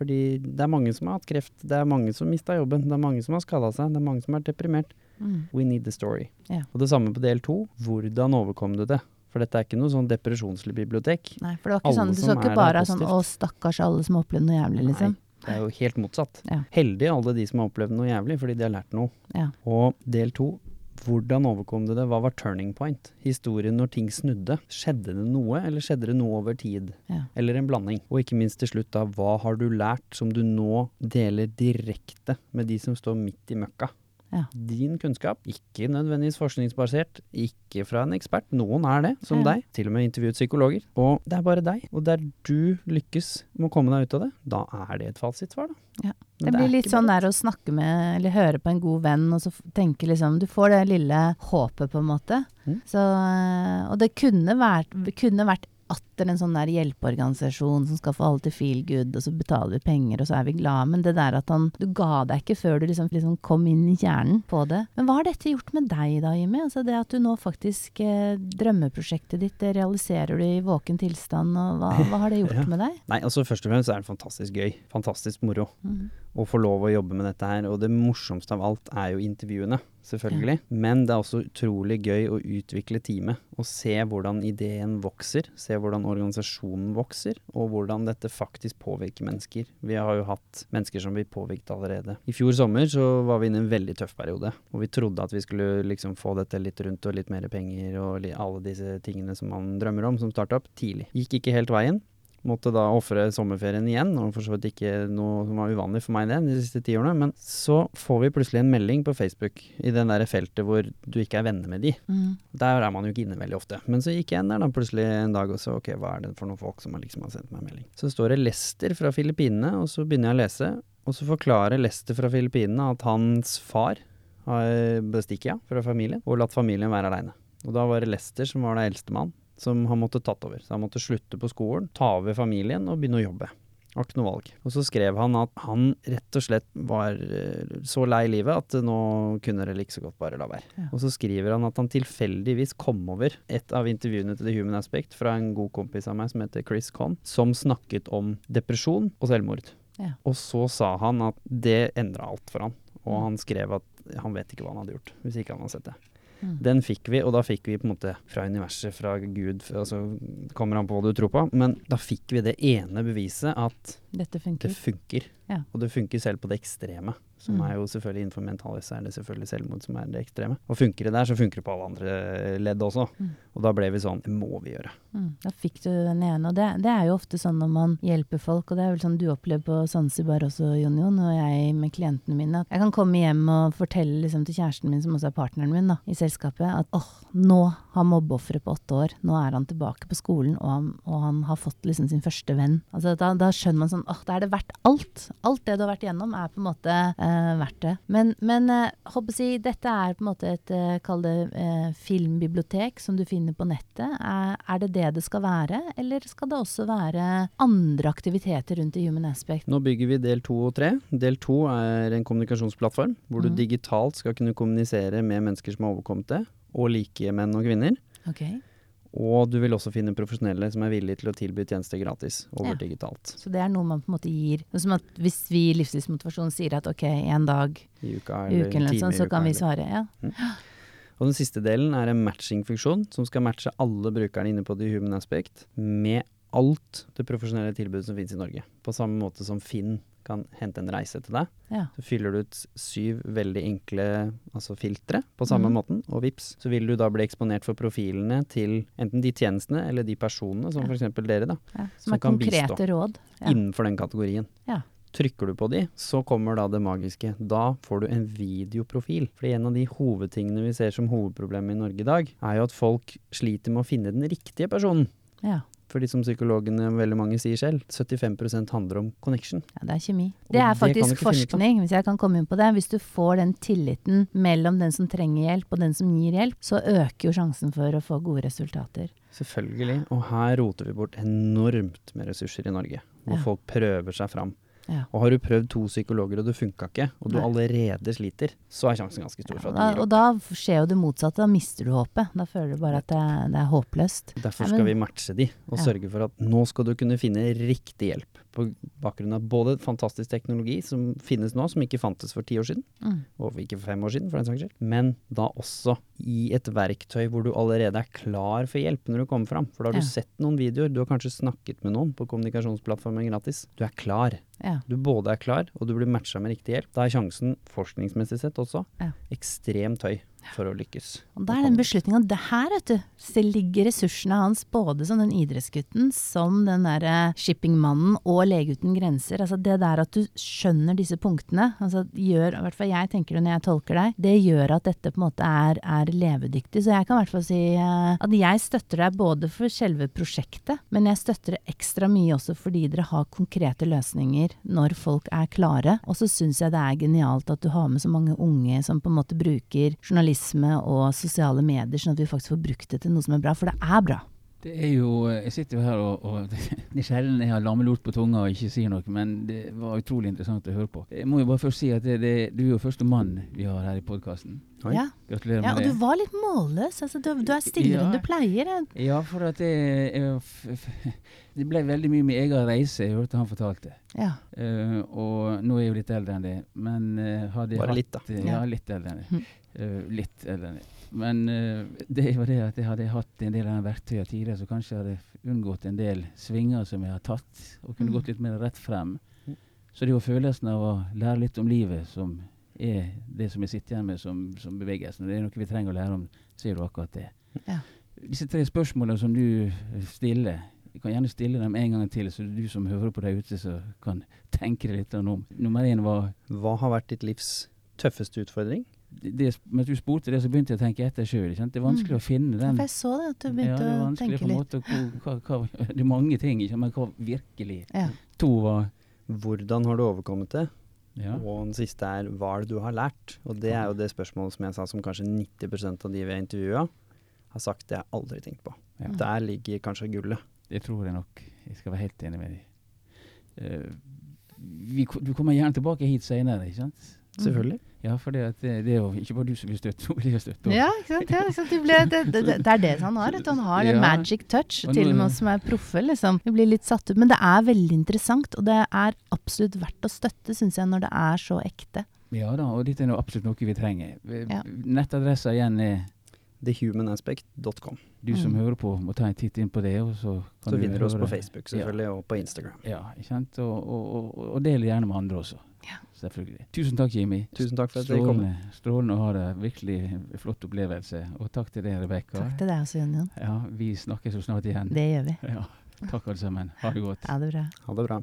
[SPEAKER 3] Fordi det er mange som har hatt kreft, det er mange som mista jobben, det er mange som har skada seg, det er mange som er deprimert.
[SPEAKER 2] Mm.
[SPEAKER 3] We need the story. Og det samme på del to. Hvordan overkom du det? For dette er ikke noe sånn depresjonslig bibliotek.
[SPEAKER 2] Nei, for det var ikke
[SPEAKER 3] Alle
[SPEAKER 2] sånn, du
[SPEAKER 3] så
[SPEAKER 2] ikke bare sånn 'Å, stakkars alle som har opplevd noe jævlig', liksom.
[SPEAKER 3] Nei, det er jo helt motsatt.
[SPEAKER 2] Ja.
[SPEAKER 3] Heldig alle de som har opplevd noe jævlig, fordi de har lært noe.
[SPEAKER 2] Ja.
[SPEAKER 3] Og del to. Hvordan overkom du det? Hva var turning point? Historien når ting snudde. Skjedde det noe, eller skjedde det noe over tid?
[SPEAKER 2] Ja.
[SPEAKER 3] Eller en blanding. Og ikke minst til slutt da, hva har du lært som du nå deler direkte med de som står midt i møkka?
[SPEAKER 2] Ja.
[SPEAKER 3] Din kunnskap, ikke nødvendigvis forskningsbasert, ikke fra en ekspert. Noen er det, som
[SPEAKER 2] Ja.
[SPEAKER 3] deg. Til og med intervjuet psykologer. Og det er bare deg. Og der du lykkes med å komme deg ut av det, da er det et fasitsvar, da.
[SPEAKER 2] Ja. Det,
[SPEAKER 3] Det
[SPEAKER 2] blir litt sånn der å snakke med, eller høre på en god venn, og så tenke liksom Du får det lille håpet, på en måte.
[SPEAKER 3] Mm.
[SPEAKER 2] Så, øh, og det kunne vært, kunne vært atter en sånn der hjelpeorganisasjon som skal få alle til feel good, og så betaler vi penger, og så er vi glade. Men det der at han Du ga deg ikke før du liksom, liksom kom inn i kjernen på det. Men hva har dette gjort med deg da, Jimmy? Altså det at du nå faktisk eh, Drømmeprosjektet ditt, det realiserer du i våken tilstand, og hva, hva har det gjort
[SPEAKER 3] Ja.
[SPEAKER 2] med deg?
[SPEAKER 3] Nei, altså først og fremst er det fantastisk gøy. Fantastisk moro.
[SPEAKER 2] Mhm.
[SPEAKER 3] Å få lov å jobbe med dette her. Og det morsomste av alt er jo intervjuene, selvfølgelig. Men det er også utrolig gøy å utvikle teamet. Og se hvordan ideen vokser. Se hvordan organisasjonen vokser. Og hvordan dette faktisk påvirker mennesker. Vi har jo hatt mennesker som blir påvirket allerede. I fjor sommer så var vi inne i en veldig tøff periode. Og vi trodde at vi skulle liksom få dette litt rundt og litt mer penger og alle disse tingene som man drømmer om som startup, tidlig. Gikk ikke helt veien. Måtte da ofre sommerferien igjen, og for så vidt ikke noe som var uvanlig for meg det de siste ti årene. Men så får vi plutselig en melding på Facebook i den der feltet hvor du ikke er venner med de.
[SPEAKER 2] Mm.
[SPEAKER 3] Der er man jo ikke inne veldig ofte. Men så gikk jeg inn der da plutselig en dag og så ok, hva er det for noen folk som har liksom har sendt meg melding. Så står det Lester fra Filippinene, og så begynner jeg å lese. Og så forklarer Lester fra Filippinene at hans far har bestikket fra familien, og latt familien være aleine. Og da var det Lester som var da eldstemann, som han måtte tatt over. Så han måtte slutte på skolen, ta over familien og begynne å jobbe. Har ikke noe valg. Og så skrev han at han rett og slett var eh, så lei livet at nå kunne det like så godt bare la være.
[SPEAKER 2] Ja.
[SPEAKER 3] Og så skriver han at han tilfeldigvis kom over et av intervjuene til The Human Aspect fra en god kompis av meg som heter Chris Conn, som snakket om depresjon og selvmord.
[SPEAKER 2] Ja.
[SPEAKER 3] Og så sa han at det endra alt for han. Og han skrev at han vet ikke hva han hadde gjort hvis ikke han hadde sett det.
[SPEAKER 2] Mm.
[SPEAKER 3] Den fikk vi, og da fikk vi på en måte fra universet, fra Gud, altså kommer an på hva du tror på, men da fikk vi det ene beviset at
[SPEAKER 2] Dette
[SPEAKER 3] det
[SPEAKER 2] funker.
[SPEAKER 3] funker.
[SPEAKER 2] Ja.
[SPEAKER 3] Og det funker selv på det ekstreme, som
[SPEAKER 2] Mm.
[SPEAKER 3] er jo selvfølgelig innenfor mentalhelse er det selvfølgelig selvmord som er det ekstreme. Og funker det der, så funker det på alle andre ledd også.
[SPEAKER 2] Mm.
[SPEAKER 3] Og da ble vi sånn, det må vi gjøre.
[SPEAKER 2] Mm, da fikk du den ene, og det, det er jo ofte sånn når man hjelper folk, og det er vel sånn du opplever på Zanzibar også, Jon Jon, og jeg med klientene mine, at jeg kan komme hjem og fortelle liksom til kjæresten min, som også er partneren min da, i selskapet, at åh, nå har mobbeofferet på åtte år, nå er han tilbake på skolen, og han, og han har fått liksom sin første venn. Altså da, da skjønner man sånn, åh, da er det verdt alt. Alt det du har vært igjennom er på en måte eh, verdt det. Men, men eh, si, dette er på en måte et, eh, kall det eh, filmbibliotek som du finner på nettet. Er, er det det det skal være, eller skal det også være andre aktiviteter rundt i Human Aspect?
[SPEAKER 3] Nå bygger vi del to og tre. Del to er en kommunikasjonsplattform, hvor du
[SPEAKER 2] mm.
[SPEAKER 3] digitalt skal kunne kommunisere med mennesker som har overkommet det, og like menn og kvinner.
[SPEAKER 2] Okay.
[SPEAKER 3] Og du vil også finne profesjonelle som er villige til å tilby tjenester gratis over
[SPEAKER 2] Ja.
[SPEAKER 3] digitalt
[SPEAKER 2] Så det er noe man på en måte gir. Som at hvis vi i Livslivsmotivasjon sier at ok, en dag
[SPEAKER 3] i uka eller
[SPEAKER 2] uken, eller sånn, så kan vi svare ja.
[SPEAKER 3] Og den siste delen er en matching-funksjon som skal matche alle brukerne inne på The Human Aspect med alt det profesjonelle tilbudet som finnes i Norge. På samme måte som Finn kan hente en reise til deg.
[SPEAKER 2] Ja.
[SPEAKER 3] Så fyller du ut syv veldig enkle altså filtre på samme
[SPEAKER 2] mm.
[SPEAKER 3] måten, og vips, så vil du da bli eksponert for profilene til enten de tjenestene eller de personene, som
[SPEAKER 2] Ja.
[SPEAKER 3] f.eks. dere, da,
[SPEAKER 2] Ja,
[SPEAKER 3] Som
[SPEAKER 2] som
[SPEAKER 3] kan bistå.
[SPEAKER 2] råd. Ja.
[SPEAKER 3] innenfor den kategorien.
[SPEAKER 2] Ja.
[SPEAKER 3] Trykker du på de, så kommer da det magiske. Da får du en videoprofil. Fordi en av de hovedtingene vi ser som hovedproblemet i Norge i dag, er jo at folk sliter med å finne den riktige personen.
[SPEAKER 2] Ja.
[SPEAKER 3] Fordi som psykologene veldig mange sier selv, 75% handler om connection.
[SPEAKER 2] Ja, det er kjemi. Det er
[SPEAKER 3] det
[SPEAKER 2] faktisk
[SPEAKER 3] av.
[SPEAKER 2] forskning, hvis jeg kan komme inn på det. Hvis du får den tilliten mellom den som trenger hjelp og den som gir hjelp, så øker jo sjansen for å få gode resultater.
[SPEAKER 3] Selvfølgelig. Og her roter vi bort enormt med ressurser i Norge. Hvor
[SPEAKER 2] Ja.
[SPEAKER 3] folk prøver seg fram.
[SPEAKER 2] Ja.
[SPEAKER 3] Og har du prøvd to psykologer og det funka ikke, og du
[SPEAKER 2] Nei.
[SPEAKER 3] allerede sliter, så er sjansen ganske stor
[SPEAKER 2] Ja,
[SPEAKER 3] for at
[SPEAKER 2] da,
[SPEAKER 3] du gir
[SPEAKER 2] og da skjer jo det motsatte. Da mister du håpet. Da føler du bare at det, det er håpløst.
[SPEAKER 3] Derfor
[SPEAKER 2] Nei,
[SPEAKER 3] skal
[SPEAKER 2] men-
[SPEAKER 3] vi matche de, og
[SPEAKER 2] Ja.
[SPEAKER 3] sørge for at nå skal du kunne finne riktig hjelp. På bakgrunn av både fantastisk teknologi som finnes nå, som ikke fantes for ti år siden,
[SPEAKER 2] Mm.
[SPEAKER 3] og ikke for fem år siden, for den saks skyld, men da også i et verktøy hvor du allerede er klar for hjelp når du kommer fram. For da har
[SPEAKER 2] Ja.
[SPEAKER 3] du sett noen videoer, du har kanskje snakket med noen på kommunikasjonsplattformen gratis. Du er klar.
[SPEAKER 2] Ja.
[SPEAKER 3] Du både er klar, og du blir matcha med riktig hjelp. Da er sjansen, forskningsmessig sett også,
[SPEAKER 2] Ja.
[SPEAKER 3] ekstremt høy for å lykkes.
[SPEAKER 2] Og da er den beslutninga Det her, vet du, så ligger ressursene hans både som den idrettsgutten, som den derre shippingmannen og Lege uten grenser. Altså det der at du skjønner disse punktene, altså gjør, i hvert fall jeg tenker det når jeg tolker deg, det gjør at dette på en måte er, er levedyktig. Så jeg kan i hvert fall si eh, at jeg støtter deg både for selve prosjektet, men jeg støtter det ekstra mye også fordi dere har konkrete løsninger når folk er klare. Og så syns jeg det er genialt at du har med så mange unge som på en måte bruker journalisme og sosiale medier, sånn at vi faktisk får brukt det til noe som er bra, for det er bra.
[SPEAKER 1] Det er jo Jeg sitter jo her og, og Det er sjelden jeg har lammelort på tunga og ikke sier noe, men det var utrolig interessant å høre på. Jeg må jo bare først si at det, det, du er jo første mann vi har her i podkasten.
[SPEAKER 2] Ja.
[SPEAKER 1] Gratulerer
[SPEAKER 2] ja,
[SPEAKER 1] med
[SPEAKER 2] og
[SPEAKER 1] det.
[SPEAKER 2] du var litt målløs. Altså, du, du er stillere enn du pleier.
[SPEAKER 1] Ja, for at det, jeg, det ble veldig mye min egen reise. Jeg hørte han fortalte.
[SPEAKER 2] Ja.
[SPEAKER 1] Uh, og nå er jeg jo litt eldre enn det, men uh, hadde jeg
[SPEAKER 3] Bare
[SPEAKER 1] hatt
[SPEAKER 3] litt, da.
[SPEAKER 1] Ja,
[SPEAKER 2] Ja.
[SPEAKER 1] litt eldre enn det. Eh, litt eldre enn det. Men eh, det er jo det at jeg hadde hatt en del av de verktøyene tidligere, så kanskje jeg hadde unngått en del svinger som jeg har tatt, og kunne
[SPEAKER 2] mm.
[SPEAKER 1] gått litt mer rett frem.
[SPEAKER 3] Mhm.
[SPEAKER 1] Så det er jo følelsen av å lære litt om livet som er det som jeg sitter igjen med som, som bevegelsen. Og det er noe vi trenger å lære om, sier du akkurat det.
[SPEAKER 2] Ja.
[SPEAKER 1] Disse tre spørsmålene som du eh, stiller, jeg kan gjerne stille dem en gang til, så du som hører på deg ute, så kan tenke deg litt om. Nummer én var
[SPEAKER 3] Hva har vært ditt livs tøffeste utfordring?
[SPEAKER 1] Det, det, Mens du spurte det, så begynte jeg å tenke etter sjøl. Det er vanskelig
[SPEAKER 2] Mm.
[SPEAKER 1] å finne
[SPEAKER 2] For
[SPEAKER 1] den.
[SPEAKER 2] jeg så det, at du
[SPEAKER 1] Ja,
[SPEAKER 2] begynte
[SPEAKER 1] det er
[SPEAKER 2] å tenke litt.
[SPEAKER 1] måte hva, hva, Det er mange ting, ikke? men hva virkelig
[SPEAKER 2] Ja.
[SPEAKER 1] To var
[SPEAKER 3] Hvordan har du overkommet det?
[SPEAKER 1] ja.
[SPEAKER 3] Og den siste er hva er det du har lært? Og det er jo det spørsmålet som jeg sa som kanskje 90% av de vi har intervjua, har sagt det jeg aldri tenkt på.
[SPEAKER 1] Ja.
[SPEAKER 3] Der ligger kanskje gullet.
[SPEAKER 1] Det tror jeg nok. Jeg skal være helt enig med deg. Uh, vi, du kommer gjerne tilbake hit senere, ikke sant?
[SPEAKER 3] Selvfølgelig.
[SPEAKER 1] Ja, for det, det, det er jo ikke bare du som blir støtt, hun blir støtt også.
[SPEAKER 2] Ja, ikke sant? Ja, ikke sant? De ble, det, det, det er det han har. At han har en
[SPEAKER 1] Ja.
[SPEAKER 2] magic touch.
[SPEAKER 1] Og
[SPEAKER 2] Til og med oss som er proffe, liksom. Vi blir litt satt ut. Men det er veldig interessant, og det er absolutt verdt å støtte, syns jeg, når det er så ekte.
[SPEAKER 1] Ja da, og dette er noe, absolutt noe vi trenger.
[SPEAKER 2] Ja.
[SPEAKER 1] Nettadressa igjen er
[SPEAKER 3] Thehumanaspect.com.
[SPEAKER 1] du som
[SPEAKER 2] Mm.
[SPEAKER 1] hører på, må ta en titt inn på det. Og så kan
[SPEAKER 3] Så
[SPEAKER 1] du
[SPEAKER 3] finner du oss på Facebook selvfølgelig, og på Instagram.
[SPEAKER 1] Ja, ikke sant? Og, og, og, og del gjerne med andre også.
[SPEAKER 2] Ja.
[SPEAKER 1] Selvfølgelig. Tusen takk, Jimmy.
[SPEAKER 3] Tusen takk for at dere kom.
[SPEAKER 1] Strålende, å ha deg. Virkelig flott opplevelse. Og takk til deg, Rebekka.
[SPEAKER 2] Takk til deg også, Jon Jon.
[SPEAKER 1] Ja, vi snakkes jo snart igjen.
[SPEAKER 2] Det gjør vi.
[SPEAKER 1] Ja. Takk alle sammen. Ha det godt.
[SPEAKER 2] Ha det bra.
[SPEAKER 3] Ha det bra.